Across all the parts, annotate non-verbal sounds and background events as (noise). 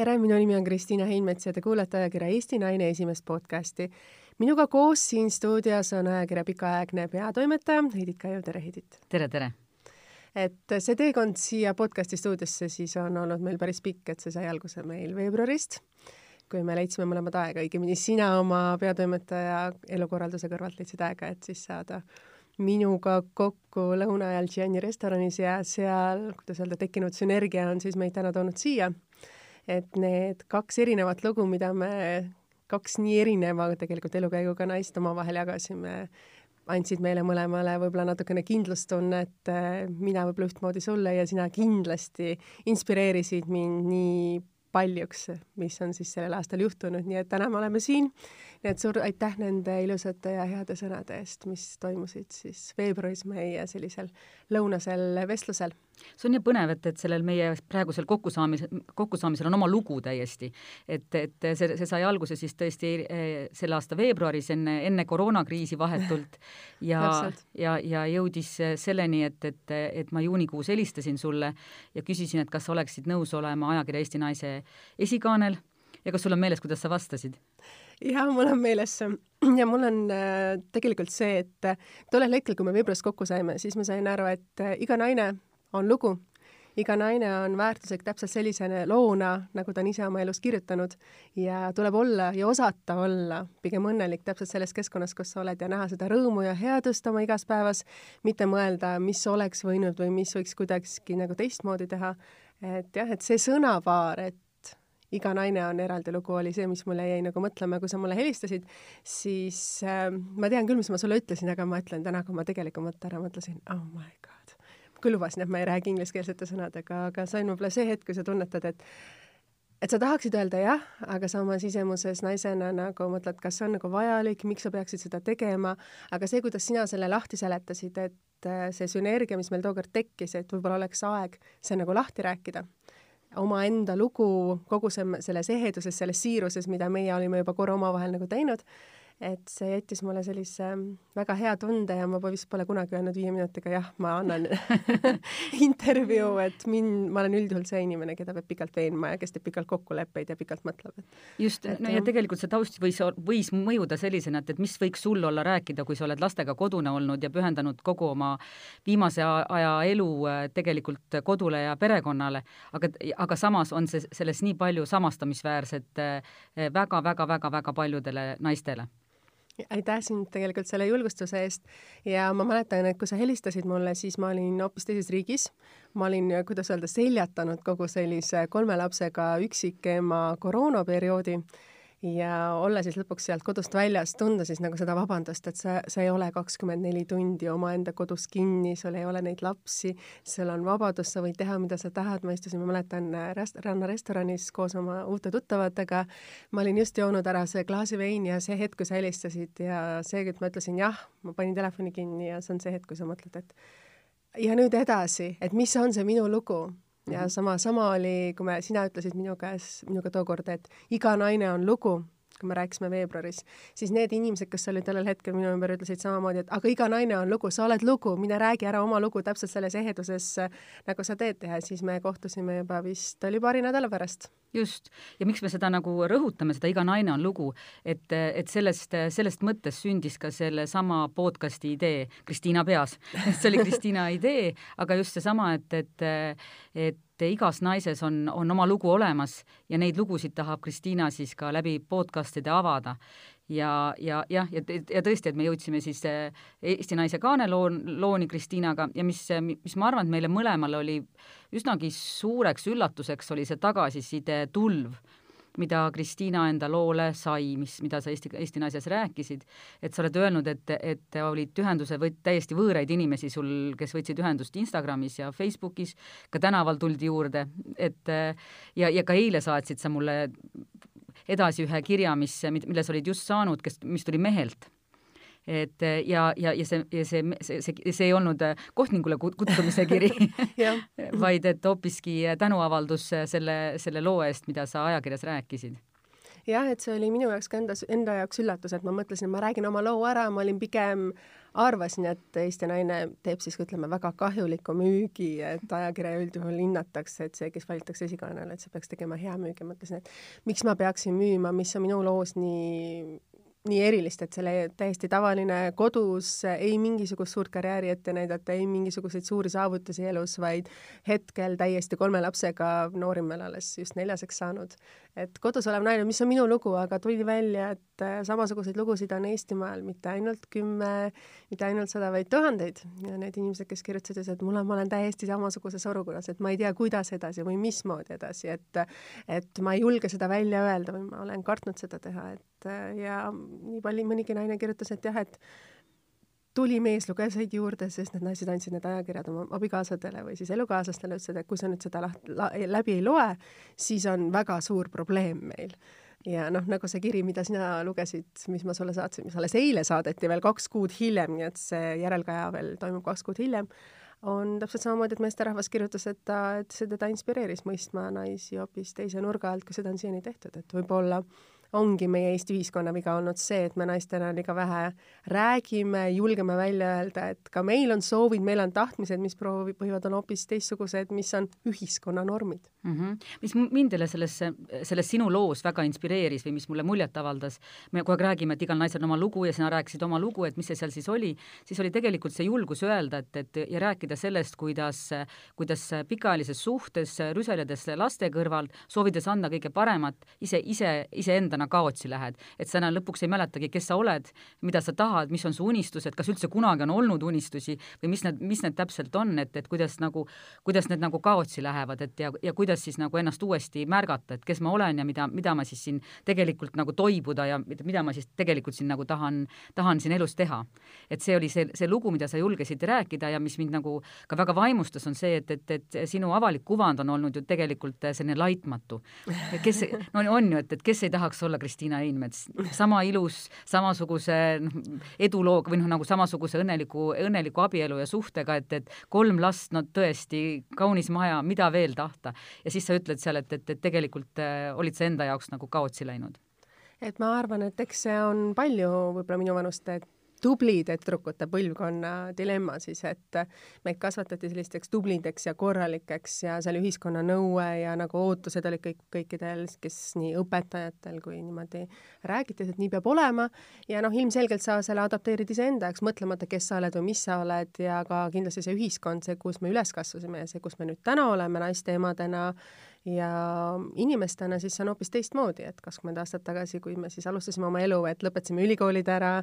tere, minu nimi on Kristiina Heinmets ja te kuulate ajakirja Eesti Naine esimest podcasti. minuga koos siin stuudios on ajakirja pikaaegne peatoimetaja Heidit Kaiu, tere Heidit! tere, tere! et see teekond siia podcasti stuudiosse siis on olnud meil päris pikk, et see sai alguse meil veebruarist, kui me leidsime mõlemad aega, õigemini sina oma peatoimetaja elukorralduse kõrvalt leidsid aega, et siis saada minuga kokku lõuna ajal Gianni restoranis ja seal, kuidas öelda, tekkinud sünergia on siis meid täna toonud siia. Et need kaks erinevat lugu, mida me, kaks nii erineva tegelikult elukäiguga naist omavahel jagasime, andsid meile mõlemale võib-olla natukene kindlustunnet, mina võib-olla ühtmoodi sulle ja sina kindlasti inspireerisid mind nii paljuks, mis on siis sellel aastal juhtunud, nii et täna me oleme siin nii et suur aitäh nende ilusate ja heade sõnade eest, mis toimusid siis veebruaris meie sellisel lõunasel vestlusel. see on nii põnev, et, et sellel meie praegusel kokkusaamise, kokkusaamisel on oma lugu täiesti. et, et see, see sai alguse siis tõesti eh, selle aasta veebruaris, enne, enne koroonakriisi vahetult (laughs) ja ja, ja jõudis selleni, et, et, et ma juunikuus helistasin sulle ja küsisin, et kas oleksid nõus olema ajakirja Eesti Naise esikaanel ja kas sul on meeles, kuidas sa vastasid? jaa, mul on meeles (clears throat) ja mul on äh, tegelikult see, et äh, tollel hetkel, kui me Vibros kokku saime, siis ma sain aru, et äh, iga naine on lugu, iga naine on väärtuslik täpselt sellise loona, nagu ta on ise oma elus kirjutanud ja tuleb olla ja osata olla pigem õnnelik täpselt selles keskkonnas, kus sa oled ja näha seda rõõmu ja headust oma igas päevas, mitte mõelda, mis oleks võinud või mis võiks kuidagi nagu teistmoodi teha. et jah, et see sõnapaar, et iga naine on eraldi lugu, oli see, mis mulle jäi nagu mõtlema, kui sa mulle helistasid, siis äh, ma tean küll, mis ma sulle ütlesin, aga ma ütlen täna, kui ma tegeliku mõtte ära mõtlesin, oh my god. küll lubasin, et ma ei räägi ingliskeelsete sõnadega, aga see on võib-olla see hetk, kui sa tunnetad, et et sa tahaksid öelda jah, aga sa oma sisemuses naisena nagu mõtled, kas see on nagu vajalik, miks sa peaksid seda tegema, aga see, kuidas sina selle lahti seletasid, et äh, see sünergia, mis meil tookord tekkis, et võib-olla oleks aeg see nagu lahti rääkida omaenda lugu kogu see, selles eheduses, selles siiruses, mida meie olime juba korra omavahel nagu teinud et see jättis mulle sellise väga hea tunde ja ma vist pole kunagi öelnud viie minutiga jah, ma annan (laughs) intervjuu, et mind, ma olen üldjuhul see inimene, keda peab pikalt veenma ja kes teeb pikalt kokkuleppeid ja pikalt mõtleb. just, no ja tegelikult see taust võis, võis mõjuda sellisena, et, et mis võiks sul olla rääkida, kui sa oled lastega kodune olnud ja pühendanud kogu oma viimase aja elu äh, tegelikult kodule ja perekonnale, aga, aga samas on see, selles nii palju samastamisväärset väga-väga-väga-väga äh, paljudele naistele aitäh sind tegelikult selle julgustuse eest ja ma mäletan, et kui sa helistasid mulle, siis ma olin hoopis teises riigis. ma olin, kuidas öelda, seljatanud kogu sellise kolme lapsega üksikema koroonaperioodi ja olla siis lõpuks sealt kodust väljas, tunda siis nagu seda vabandust, et sa, sa ei ole kakskümmend neli tundi omaenda kodus kinni, sul ei ole neid lapsi, sul on vabadus, sa võid teha, mida sa tahad, ma istusin, ma mäletan, rest-, rannarestoranis koos oma uute tuttavatega, ma olin just joonud ära see klaasi veini ja see hetk, kui sa helistasid ja see, et ma ütlesin jah, ma panin telefoni kinni ja see on see hetk, kui sa mõtled, et ja nüüd edasi, et mis on see minu lugu ja mhm. sama, sama oli, kui me, sina ütlesid minu käes, minuga tookord, et iga naine on lugu, kui me rääkisime veebruaris, siis need inimesed, kes olid tollel hetkel minu ümber, ütlesid samamoodi, et aga iga naine on lugu, sa oled lugu, mine räägi ära oma lugu täpselt selles eheduses, nagu sa teed ja siis me kohtusime juba vist, oli paari nädala pärast. Just, ja miks me seda nagu rõhutame, seda Iga naine on lugu, et, et sellest, sellest mõttest sündis ka sellesama podcasti idee Kristiina peas. (laughs) See oli Kristiina idee, aga just seesama, et, et, et igas naises on, on oma lugu olemas ja neid lugusid tahab Kristiina siis ka läbi podcastide avada. Ja, ja jah, ja, ja tõesti, et me jõudsime siis äh, Eesti Naise kaaneloon, looni Kristiinaga ja mis, mis ma arvan, et meile mõlemal oli üsnagi suureks üllatuseks, oli see tagasiside tulv, mida Kristiina enda loole sai, mis, mida sa Eesti, Eesti Naises rääkisid, et sa oled öelnud, et, et olid ühenduse või täiesti võõraid inimesi sul, kes võtsid ühendust Instagramis ja Facebookis, ka tänaval tuldi juurde, et ja, ja ka eile saatsid sa mulle edasi ühe kirja, mis, milles olid just saanud, kes, mis tuli mehelt et ja, ja, ja see, ja see, see, see, see ei olnud Kohtningule kutsumise kiri (laughs) (laughs) vaid et hoopiski tänuavaldus selle, selle loo eest, mida sa ajakirjas rääkisid. Jah, et see oli minu jaoks ka enda, enda jaoks üllatus, et ma mõtlesin, et ma räägin oma loo ära, ma olin pigem, arvasin, et Eesti naine teeb siis, ütleme, väga kahjuliku müügi, et ajakirja üldjuhul hinnatakse, et see, kes valitakse esikaanele, et see peaks tegema hea müügi, mõtlesin, et miks ma peaksin müüma, mis on minu loos nii nii erilist, et selle täiesti tavaline kodus, ei mingisugust suurt karjääri ette näidata, ei mingisuguseid suuri saavutusi elus, vaid hetkel täiesti kolme lapsega, noorim veel alles just neljaseks saanud. et kodus olev naine, mis on minu lugu, aga tuli välja, et äh, samasuguseid lugusid on Eestimaal mitte ainult kümme, mitte ainult sada, vaid tuhandeid. ja need inimesed, kes kirjutasid, ütlesid, et mul on, ma olen täiesti samasuguses olukorras, et ma ei tea, kuidas edasi või mismoodi edasi, et et ma ei julge seda välja öelda või ma olen kartnud seda teha, et et äh, ja nii palju mõnigi naine kirjutas, et jah, et tuli meeslugejaid juurde, sest need naised andsid need ajakirjad oma abikaasadele või siis elukaaslastele, ütlesid, et kui sa nüüd seda laht, la, läbi ei loe, siis on väga suur probleem meil. ja noh, nagu see kiri, mida sina lugesid, mis ma sulle saatsin, mis alles eile saadeti veel kaks kuud hiljem, nii et see järelkaja veel toimub kaks kuud hiljem, on täpselt samamoodi, et meesterahvas kirjutas, et ta, et see teda inspireeris mõistma naisi hoopis teise nurga alt, kui seda on siiani tehtud, et võib-olla ongi meie Eesti ühiskonna viga olnud see, et me naistena liiga vähe räägime, julgeme välja öelda, et ka meil on soovid, meil on tahtmised, mis proovi-, võivad olla hoopis teistsugused, mis on ühiskonna normid mm. -hmm. mis mind jälle selles, selles sinu loos väga inspireeris või mis mulle muljet avaldas, me kogu aeg räägime, et igal naisel on oma lugu ja sina rääkisid oma lugu, et mis see seal siis oli, siis oli tegelikult see julgus öelda, et, et ja rääkida sellest, kuidas, kuidas pikaajalises suhtes rüseledes laste kõrval, soovides anda kõige paremat, ise, ise, iseenda täna kaotsi lähed, et sa enam lõpuks ei mäletagi, kes sa oled, mida sa tahad, mis on su unistused, kas üldse kunagi on olnud unistusi või mis need, mis need täpselt on, et, et kuidas nagu, kuidas need nagu kaotsi lähevad, et ja, ja kuidas siis nagu ennast uuesti märgata, et kes ma olen ja mida, mida ma siis siin tegelikult nagu toibuda ja mida ma siis tegelikult siin nagu tahan, tahan siin elus teha. et see oli see, see lugu, mida sa julgesid rääkida ja mis mind nagu ka väga vaimustas, on see, et, et, et sinu avalik kuvand on olnud ju tegelikult selline laitmatu. kes, no on ju, et, et kes ei tahaks olla olla Kristiina Einmets, sama ilus, samasuguse noh, edulooga või noh, nagu samasuguse õnneliku, õnneliku abielu ja suhtega, et, et kolm last, no tõesti, kaunis maja, mida veel tahta. ja siis sa ütled seal, et, et, et tegelikult äh, olid sa enda jaoks nagu kaotsi läinud et ma arvan, et eks see on palju võib-olla minu vanuste tublide tüdrukute põlvkonna dilemma siis, et meid kasvatati sellisteks tublideks ja korralikeks ja see oli ühiskonna nõue ja nagu ootused olid kõik, kõikidel, kes nii õpetajatel kui niimoodi räägiti, et nii peab olema. Ja noh, ilmselgelt sa selle adapteerid iseenda jaoks, mõtlemata, kes sa oled või mis sa oled ja ka kindlasti see ühiskond, see, kus me üles kasvasime ja see, kus me nüüd täna oleme naiste emadena, ja inimestena siis see on hoopis teistmoodi, et kakskümmend aastat tagasi, kui me siis alustasime oma elu, et lõpetasime ülikoolid ära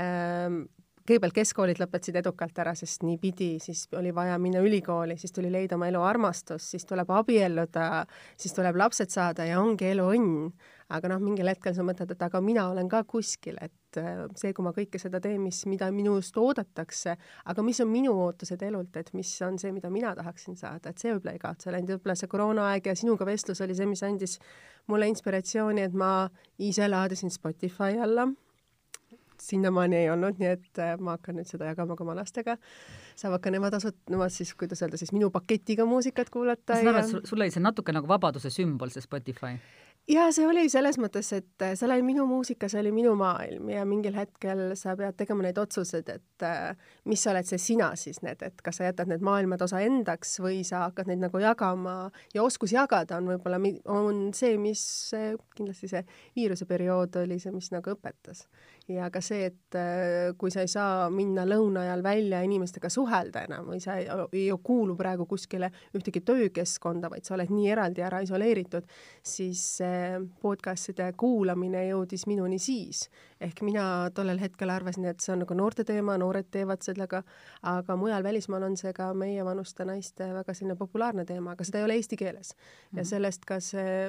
ähm,, kõigepealt keskkoolid lõpetasid edukalt ära, sest nii pidi, siis oli vaja minna ülikooli, siis tuli leida oma elu armastus, siis tuleb abielluda, siis tuleb lapsed saada ja ongi elu õnn. Aga noh, mingil hetkel sa mõtled, et aga mina olen ka kuskil, et see, kui ma kõike seda teen, mis, mida minust oodatakse, aga mis on minu ootused elult, et mis on see, mida mina tahaksin saada, et see võib-olla ei kaotse läinud, võib-olla see koroonaaeg ja sinuga vestlus oli see, mis andis mulle inspiratsiooni, et ma ise laadisin Spotify alla sinnamaani ei olnud, nii et äh, ma hakkan nüüd seda jagama ka oma lastega. saavad ka nemad asut-, nemad siis, kuidas öelda, siis minu paketiga muusikat kuulata. ma saan aru, et sul oli see natuke nagu vabaduse sümbol, see Spotify ja see oli selles mõttes, et äh, see oli minu muusika, see oli minu maailm ja mingil hetkel sa pead tegema neid otsuseid, et äh, mis sa oled see sina siis need, et kas sa jätad need maailmad osa endaks või sa hakkad neid nagu jagama ja oskus jagada on võib-olla, on see, mis kindlasti see viiruse periood oli see, mis nagu õpetas. Ja ka see, et äh, kui sa ei saa minna lõuna ajal välja inimestega suhelda enam või sa ei, ei kuulu praegu kuskile ühtegi töökeskkonda, vaid sa oled nii eraldi ära isoleeritud, siis podcast'ide kuulamine jõudis minuni siis. ehk mina tollel hetkel arvasin, et see on nagu noorte teema, noored teevad sellega, aga mujal välismaal on see ka meievanuste naiste väga selline populaarne teema, aga seda ei ole eesti keeles mm. ja mhm. sellest ka see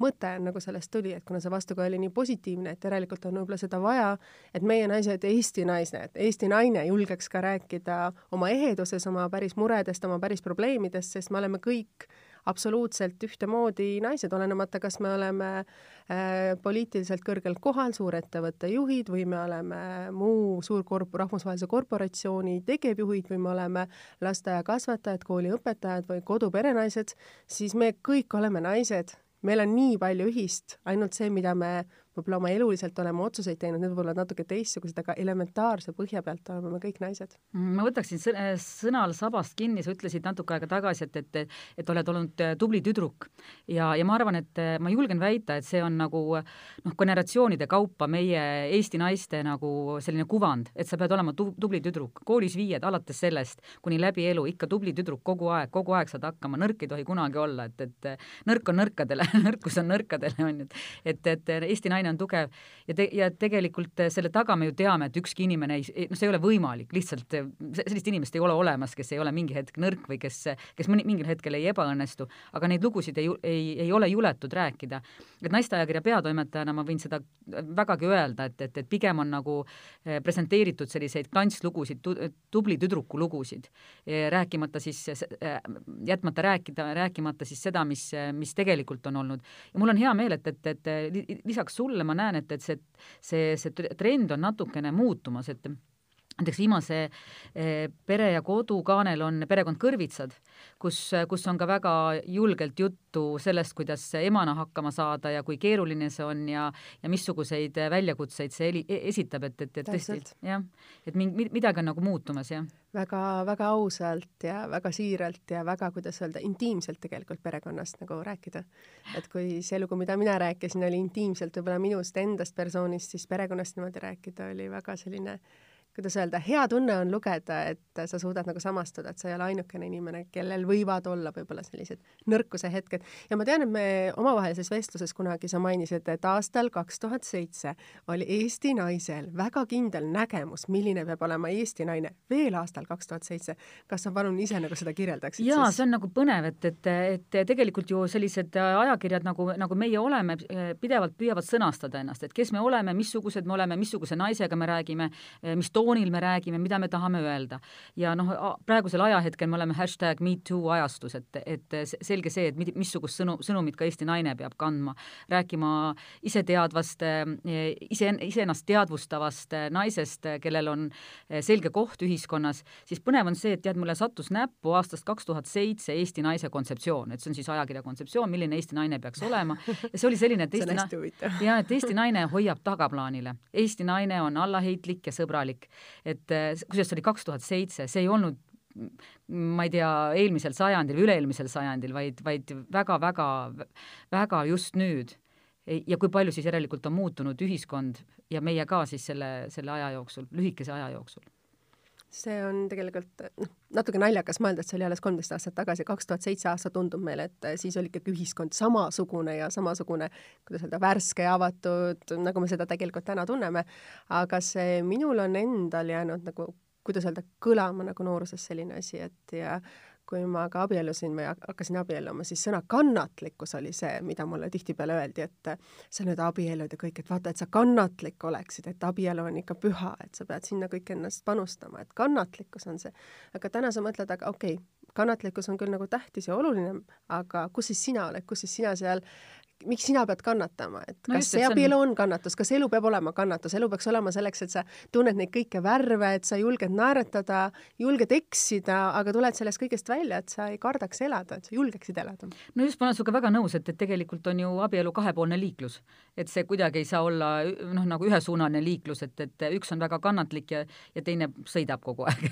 mõte nagu sellest tuli, et kuna see vastukaja oli nii positiivne, et järelikult on võib-olla seda vaja, et meie naised, Eesti naised, Eesti naine julgeks ka rääkida oma eheduses, oma päris muredest, oma päris probleemidest, sest me oleme kõik absoluutselt ühtemoodi naised, olenemata, kas me oleme äh, poliitiliselt kõrgel kohal, suurettevõtte juhid või me oleme muu suur korp-, rahvusvahelise korporatsiooni tegevjuhid või me oleme lasteaiakasvatajad, kooliõpetajad või koduperenaised, siis me kõik oleme naised. Meil on nii palju ühist, ainult see, mida me võib-olla oma eluliselt oleme otsuseid teinud, need võivad olla natuke teistsugused, aga elementaarse põhja pealt oleme me kõik naised. Mm, ma võtaksin sõnal sabast kinni, sa ütlesid natuke aega tagasi, et, et, et oled olnud äh, tubli tüdruk. Ja, ja ma arvan, et äh, ma julgen väita, et see on nagu noh, generatsioonide kaupa meie Eesti naiste nagu selline kuvand, et sa pead olema tu tubli tüdruk, koolis viied alates sellest kuni läbi elu ikka tubli tüdruk kogu aeg, kogu aeg saad hakkama, nõrk ei tohi kunagi olla, et, et nõrk on nõrkadele (laughs) nõrkus on nõrkadele, on ju, et, et Eesti naine on tugev ja te-, ja tegelikult selle taga me ju teame, et ükski inimene ei, noh, see ei ole võimalik, lihtsalt sellist inimest ei ole olemas, kes ei ole mingi hetk nõrk või kes, kes mõni, mingil hetkel ei ebaõnnestu, aga neid lugusid ei, ei, ei ole juletud rääkida. et naisteajakirja peatoimetajana ma võin seda vägagi öelda, et, et, et pigem on nagu presenteeritud selliseid klantslugusid, tubli tüdruku lugusid, rääkimata siis, jätmata rääkida, rääkimata siis seda, mis, mis tegelikult on olnud. ja mul on hea meel, et, et, et lisaks sulle ma näen, et, et see, see, see trend on natukene muutumas, et näiteks viimase Pere ja Kodu kaanel on perekond Kõrvitsad, kus, kus on ka väga julgelt juttu sellest, kuidas emana hakkama saada ja kui keeruline see on ja, ja missuguseid väljakutseid see eli, esitab, et, et, et tõesti jah, et mingi, midagi on nagu muutumas, jah. Väga, väga ausalt ja väga siiralt ja väga, kuidas öelda, intiimselt tegelikult perekonnast nagu rääkida. et kui see lugu, mida mina rääkisin, oli intiimselt võib-olla minust endast persoonist, siis perekonnast niimoodi rääkida oli väga selline kuidas öelda, hea tunne on lugeda, et sa suudad nagu samastuda, et sa ei ole ainukene inimene, kellel võivad olla võib-olla sellised nõrkuse hetked. ja ma tean, et me omavahelises vestluses kunagi sa mainisid, et aastal kaks tuhat seitse oli Eesti naisel väga kindel nägemus, milline peab olema Eesti naine veel aastal kaks tuhat seitse. kas sa palun ise nagu seda kirjeldaksid? jaa see on nagu põnev, et, et, et tegelikult ju sellised ajakirjad nagu, nagu meie oleme, pidevalt püüavad sõnastada ennast, et kes me oleme, missugused me oleme, missuguse naisega me räägime, mis toonil me räägime, mida me tahame öelda. ja noh, praegusel ajahetkel me oleme hashtag MeToo ajastus, et, et selge see, et missugust sõnu, sõnumit ka Eesti naine peab kandma, rääkima iseteadvast, ise, iseennast teadvustavast naisest, kellel on selge koht ühiskonnas, siis põnev on see, et tead, mulle sattus näppu aastast kaks tuhat seitse Eesti naise kontseptsioon, et see on siis ajakirja kontseptsioon, milline Eesti naine peaks olema. Ja see oli selline, et (laughs) Eesti na-, ja et Eesti naine hoiab tagaplaanile. Eesti naine on allaheitlik ja sõbralik et kusjuures see oli kaks tuhat seitse, see ei olnud ma ei tea, eelmisel sajandil või üle-eelmisel sajandil, vaid, vaid väga-väga, väga just nüüd. ja kui palju siis järelikult on muutunud ühiskond ja meie ka siis selle, selle aja jooksul, lühikese aja jooksul see on tegelikult noh, natuke naljakas mõelda, et see oli alles kolmteist aastat tagasi, kaks tuhat seitse aasta tundub meile, et siis oli ikkagi ühiskond samasugune ja samasugune, kuidas öelda, värske ja avatud, nagu me seda tegelikult täna tunneme, aga see minul on endal jäänud nagu kuidas öelda, kõlama nagu nooruses selline asi, et ja kui ma ka abiellusin või hakkasin abielluma, siis sõna kannatlikkus oli see, mida mulle tihtipeale öeldi, et sa nüüd abiellud ja kõik, et vaata, et sa kannatlik oleksid, et abielu on ikka püha, et sa pead sinna kõik ennast panustama, et kannatlikkus on see. aga täna sa mõtled, aga okei okay,, kannatlikkus on küll nagu tähtis ja oluline, aga kus siis sina oled, kus siis sina seal miks sina pead kannatama, et no kas just, see abielu on... on kannatus, kas elu peab olema kannatus, elu peaks olema selleks, et sa tunned neid kõiki värve, et sa julged naeratada, julged eksida, aga tuled sellest kõigest välja, et sa ei kardaks elada, et sa julgeksid elada. no just, ma olen sinuga väga nõus, et, et tegelikult on ju abielu kahepoolne liiklus. et see kuidagi ei saa olla noh, nagu ühesuunaline liiklus, et, et üks on väga kannatlik ja, ja teine sõidab kogu aeg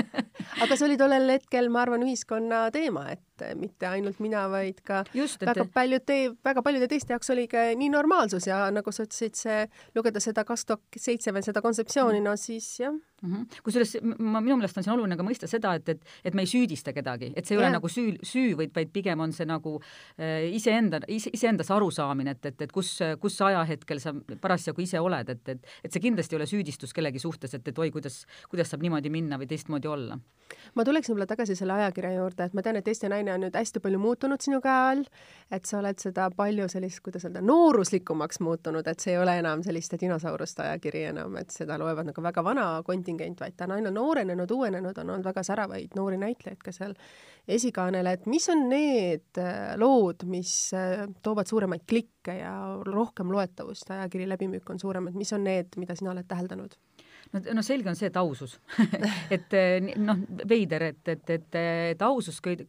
(laughs) aga see oli tollel hetkel, ma arvan, ühiskonna teema, et mitte ainult mina, vaid ka Just, et... väga paljud väga paljude teiste jaoks oli ka nii normaalsus ja nagu sa ütlesid, see, lugeda seda tuhat seitse veel seda kontseptsiooni, no siis jah mm -hmm.. kusjuures ma, minu meelest on siin oluline ka mõista seda, et, et, et me ei süüdista kedagi, et see ei yeah. ole nagu süü, süü, vaid, vaid pigem on see nagu äh, iseenda, ise, iseendas arusaamine, et, et, et kus, kus ajahetkel sa parasjagu ise oled, et, et, et see kindlasti ei ole süüdistus kellegi suhtes, et, et oi, kuidas, kuidas saab niimoodi minna või teistmoodi olla. ma tuleksin võib-olla tagasi selle ajakirja juurde, et ma tean, et Eesti Naine on nüüd hästi palju muutunud sinu käe all, et sa oled seda palju sellist, kuidas öelda, nooruslikumaks muutunud, et see ei ole enam selliste dinosauruste ajakiri enam, et seda loevad nagu väga vana kontingent, vaid ta on aina noorenenud, uuenenud, on olnud väga säravaid noori näitlejaid ka seal esikaanel, et mis on need äh, lood, mis äh, toovad suuremaid klikke ja rohkem loetavust, ajakiri läbimüük on suurem, et mis on need, mida sina oled täheldanud? no, no selge on see, et ausus. (laughs) Et noh, veider, et, et, et, et ausus köid,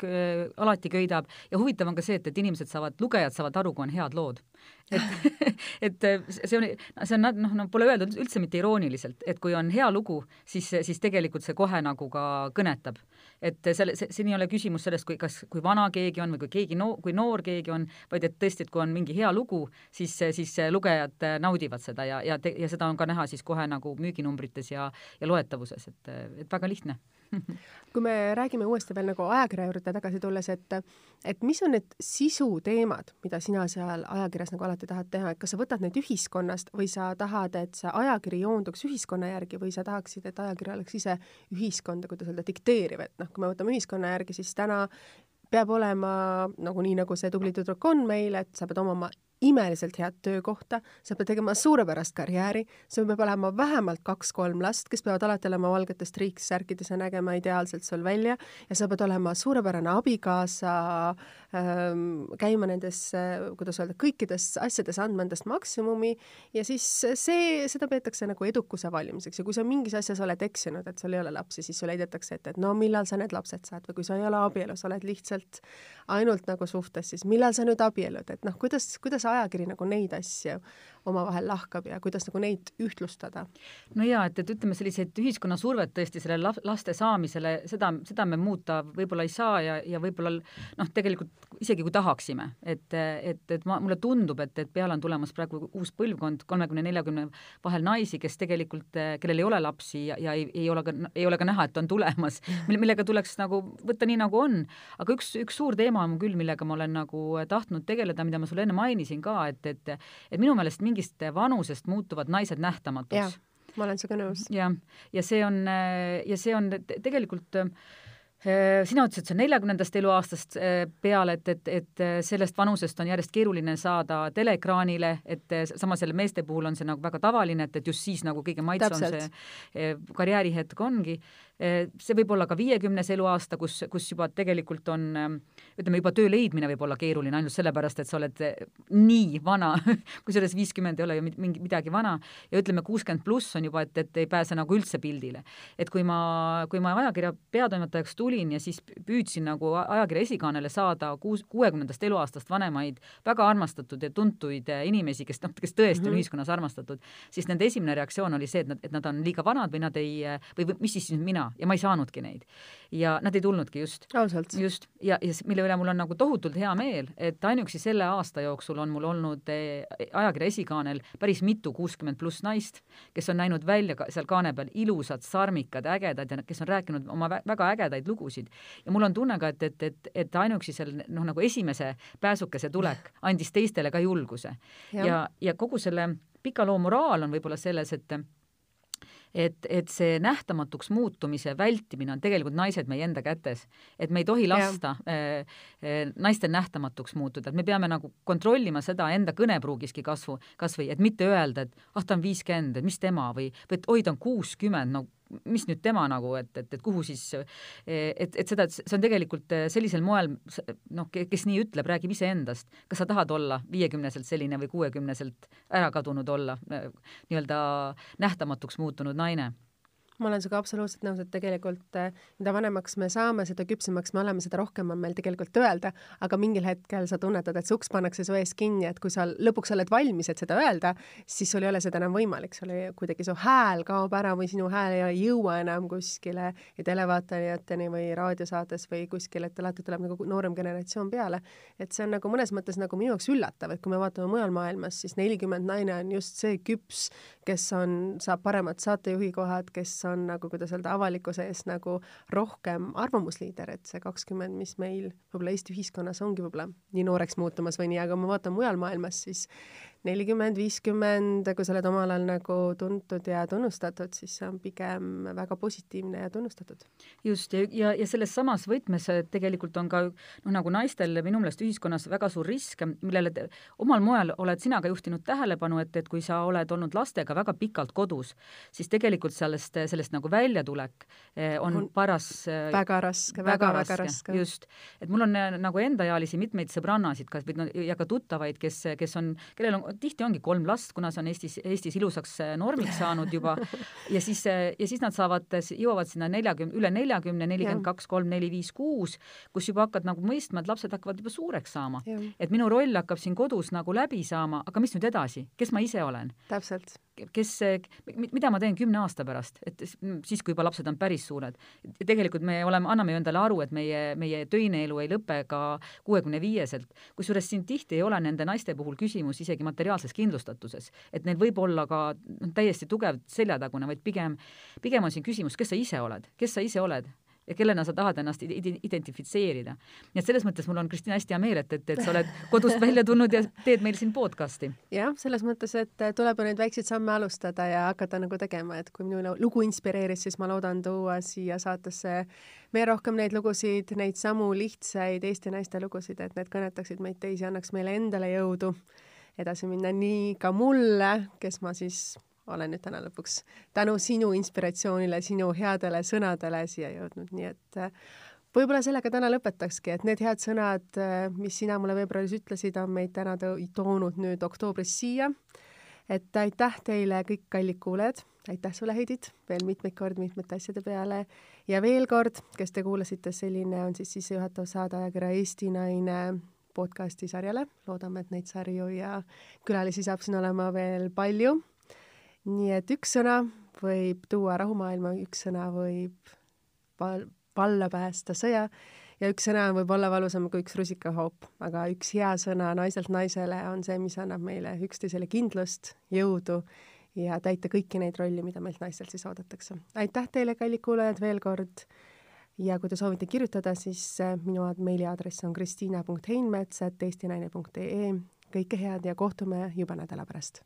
alati köidab. Ja huvitav on ka see, et, et inimesed saavad, lugejad saavad aru, kui on head lood et, (laughs) et see on, see on noh, no pole öeldud üldse mitte irooniliselt, et kui on hea lugu, siis, siis tegelikult see kohe nagu ka kõnetab. et selle, see, siin ei ole küsimus sellest, kui kas, kui vana keegi on või kui keegi no-, kui noor keegi on, vaid et tõesti, et kui on mingi hea lugu, siis, siis lugejad naudivad seda ja, ja, ja seda on ka näha siis kohe nagu müüginumbrites ja, ja loetavuses, et, et väga lihtne (laughs) kui me räägime uuesti veel nagu ajakirja juurde tagasi tulles, et et mis on need sisuteemad, mida sina seal ajakirjas nagu alati tahad teha, et kas sa võtad neid ühiskonnast või sa tahad, et see ajakiri joonduks ühiskonna järgi või sa tahaksid, et ajakiri oleks ise ühiskonda, kuidas öelda, dikteeriv, et noh, kui me võtame ühiskonna järgi, siis täna peab olema nagu nii, nagu see tubli tüdruk on meil, et sa pead omama imeliselt head töökohta, sa pead tegema suurepärast karjääri, sul peab olema vähemalt kaks-kolm last, kes peavad alati olema valgetes triiksärkides ja nägema ideaalselt sul välja ja sa pead olema suurepärane abikaasa ähm,, käima nendes, kuidas öelda, kõikides asjades andma endast maksimumi ja siis see, seda peetakse nagu edukuse valimiseks. Ja kui sa mingis asjas oled eksinud, et sul ei ole lapsi, siis sulle heidetakse ette, et no millal sa need lapsed saad või kui sa ei ole abielus, oled lihtsalt ainult nagu suhtes, siis millal sa nüüd abiellud, et noh, kuidas, kuidas ajakiri nagu neid asju omavahel lahkab ja kuidas nagu neid ühtlustada? no jaa, et, et ütleme, selliseid ühiskonna survet tõesti sellele laste saamisele, seda, seda me muuta võib-olla ei saa ja, ja võib-olla noh, tegelikult isegi kui tahaksime, et, et, et ma, mulle tundub, et, et peale on tulemas praegu uus põlvkond, kolmekümne, neljakümne vahel naisi, kes tegelikult, kellel ei ole lapsi ja, ja ei, ei ole ka, ei ole ka näha, et on tulemas, mille, millega tuleks nagu võtta nii, nagu on. aga üks, üks suur teema on küll, millega ma olen nagu tahtnud tegeleda, mida ma sulle enne mainisin ka, et, et et minu meelest mingi mingist vanusest muutuvad naised nähtamatuks. ma olen sinuga nõus. jah, ja see on, ja see on tegelikult eh, sina ütlesid, see on neljakümnendast eluaastast eh, peale, et, et, et sellest vanusest on järjest keeruline saada teleekraanile, et samas jälle meeste puhul on see nagu väga tavaline, et, et just siis nagu kõige maitsvam see karjäärihetk ongi. See võib olla ka viiekümnes eluaasta, kus, kus juba tegelikult on ütleme, juba töö leidmine võib olla keeruline ainult sellepärast, et sa oled nii vana (laughs) kusjuures viiskümmend ei ole ju mingi midagi vana, ja ütleme, kuuskümmend pluss on juba, et, et ei pääse nagu üldse pildile. et kui ma, kui ma ajakirja peatoimetajaks tulin ja siis püüdsin nagu ajakirja esikaanele saada kuus, kuuekümnendast eluaastast vanemaid väga armastatud ja tuntuid eh, inimesi, kes noh, kes tõesti mm -hmm. on mhm. ühiskonnas armastatud, siis nende esimene reaktsioon oli see, et nad, et nad on liiga vanad või nad ei, või, või mis siis mina mina ja ma ei saanudki neid. ja nad ei tulnudki just. ausalt? just, ja, ja mille üle mul on nagu tohutult hea meel, et ainuüksi selle aasta jooksul on mul olnud eh, ajakirja esikaanel päris mitu kuuskümmend pluss naist, kes on näinud välja ka seal kaane peal ilusad, sarmikad, ägedad ja kes on rääkinud oma väga ägedaid lugusid. Ja mul on tunne ka, et, et, et, et ainuüksi seal noh, nagu esimese pääsukese tulek andis teistele ka julguse. ja, ja, ja kogu selle pika loo moraal on võib-olla selles, et et, et see nähtamatuks muutumise vältimine on tegelikult naised meie enda kätes. et me ei tohi lasta äh, äh, naistel nähtamatuks muutuda, et me peame nagu kontrollima seda enda kõnepruugiski kasvu, kas või et mitte öelda, et ah, ta on viiskümmend, et mis tema? või, või et oi, ta on kuuskümmend, no mis nüüd tema nagu, et, et, et kuhu siis, et, et seda, see on tegelikult eh, sellisel moel, noh, kes nii ütleb, räägib iseendast. kas sa tahad olla viiekümneselt selline või kuuekümneselt ära kadunud olla, eh, nii-öelda nähtamatuks muutunud naine ma olen sinuga absoluutselt nõus, et tegelikult eh, mida vanemaks me saame, seda küpsemaks me oleme, seda rohkem on meil tegelikult öelda, aga mingil hetkel sa tunnetad, et see uks pannakse su ees kinni, et kui sa lõpuks oled valmis, et seda öelda, siis sul ei ole seda enam võimalik, sul ei, kuidagi su hääl kaob ära või sinu hääl ei jõua enam kuskile televaatajateni või raadiosaates või kuskile, et alati tuleb nagu noorem generatsioon peale. et see on nagu mõnes mõttes nagu minu jaoks üllatav, et kui me vaatame mujal maailmas, siis nelikümmend naine on just see küps, kes on, saab paremad saatejuhi kohad, kes on nagu, kuidas öelda, avalikkuse ees nagu rohkem arvamusliider, et see kakskümmend, mis meil võib-olla Eesti ühiskonnas ongi võib-olla nii nooreks muutumas või nii, aga ma vaatan mujal maailmas, siis nelikümmend, viiskümmend, kui sa oled omal ajal nagu tuntud ja tunnustatud, siis see on pigem väga positiivne ja tunnustatud. just, ja, ja, ja selles samas võtmes tegelikult on ka noh, nagu naistel minu meelest ühiskonnas väga suur risk, millele te, omal moel oled sina ka juhtinud tähelepanu, et, et kui sa oled olnud lastega väga pikalt kodus, siis tegelikult sellest, sellest nagu väljatulek eh, on, on paras eh, väga raske, väga, väga, väga raske. just, et mul on eh, nagu endaealisi mitmeid sõbrannasid ka, või no ja ka tuttavaid, kes, kes on, kellel on tihti ongi kolm last, kuna see on Eestis, Eestis ilusaks normiks (laughs) saanud juba, ja siis, ja siis nad saavad, jõuavad sinna neljakümne, üle neljakümne, nelikümmend kaks, kolm, neli, viis, kuus, kus juba hakkad nagu mõistma, et lapsed hakkavad juba suureks saama. et minu roll hakkab siin kodus nagu läbi saama, aga mis nüüd edasi, kes ma ise olen? täpselt kes, mida ma teen kümne aasta pärast, et siis, kui juba lapsed on päris suured. tegelikult me oleme, anname ju endale aru, et meie, meie töine elu ei lõpe ka kuuekümne viieselt, kusjuures siin tihti ei ole nende naiste puhul küsimus isegi materiaalses kindlustatuses, et neil võib olla ka noh, täiesti tugev seljatagune, vaid pigem, pigem on siin küsimus, kes sa ise oled, kes sa ise oled ja kellena sa tahad ennast identifitseerida. nii et selles mõttes mul on, Kristina, hästi hea meel, et, et, et sa oled kodust välja tulnud ja teed meil siin podcast'i. jah, selles mõttes, et tuleb ju neid väikseid samme alustada ja hakata nagu tegema, et kui minu lugu inspireeris, siis ma loodan tuua siia saatesse veel rohkem neid lugusid, neid samu lihtsaid Eesti naiste lugusid, et need kõnetaksid meid teisi, annaks meile endale jõudu edasi minna, nii ka mulle, kes ma siis olen nüüd täna lõpuks tänu sinu inspiratsioonile, sinu headele sõnadele siia jõudnud, nii et äh, võib-olla sellega täna lõpetakski, et need head sõnad, äh, mis sina mulle veebruaris ütlesid, on meid täna toonud nüüd oktoobris siia. et aitäh teile kõik kallid kuulajad, aitäh sulle, Heidit, veel mitmeid kordi mitmete asjade peale! Ja veel kord, kes te kuulasite, selline on siis sissejuhatav saade ajakirja Eesti Naine podcasti sarjale, loodame, et neid sarju ja külalisi saab siin olema veel palju nii et üks sõna võib tuua rahumaailma, üks sõna võib val-, valla päästa sõja ja üks sõna võib olla valusam kui üks rusikahoop, aga üks hea sõna naiselt naisele on see, mis annab meile üksteisele kindlust, jõudu ja täita kõiki neid rolle, mida meilt naistelt siis oodatakse. aitäh teile, kallid kuulajad, veel kord ja kui te soovite kirjutada, siis äh, minu meiliaadress on kristiina.heinmets, et eestinaine.ee. kõike head ja kohtume juba nädala pärast.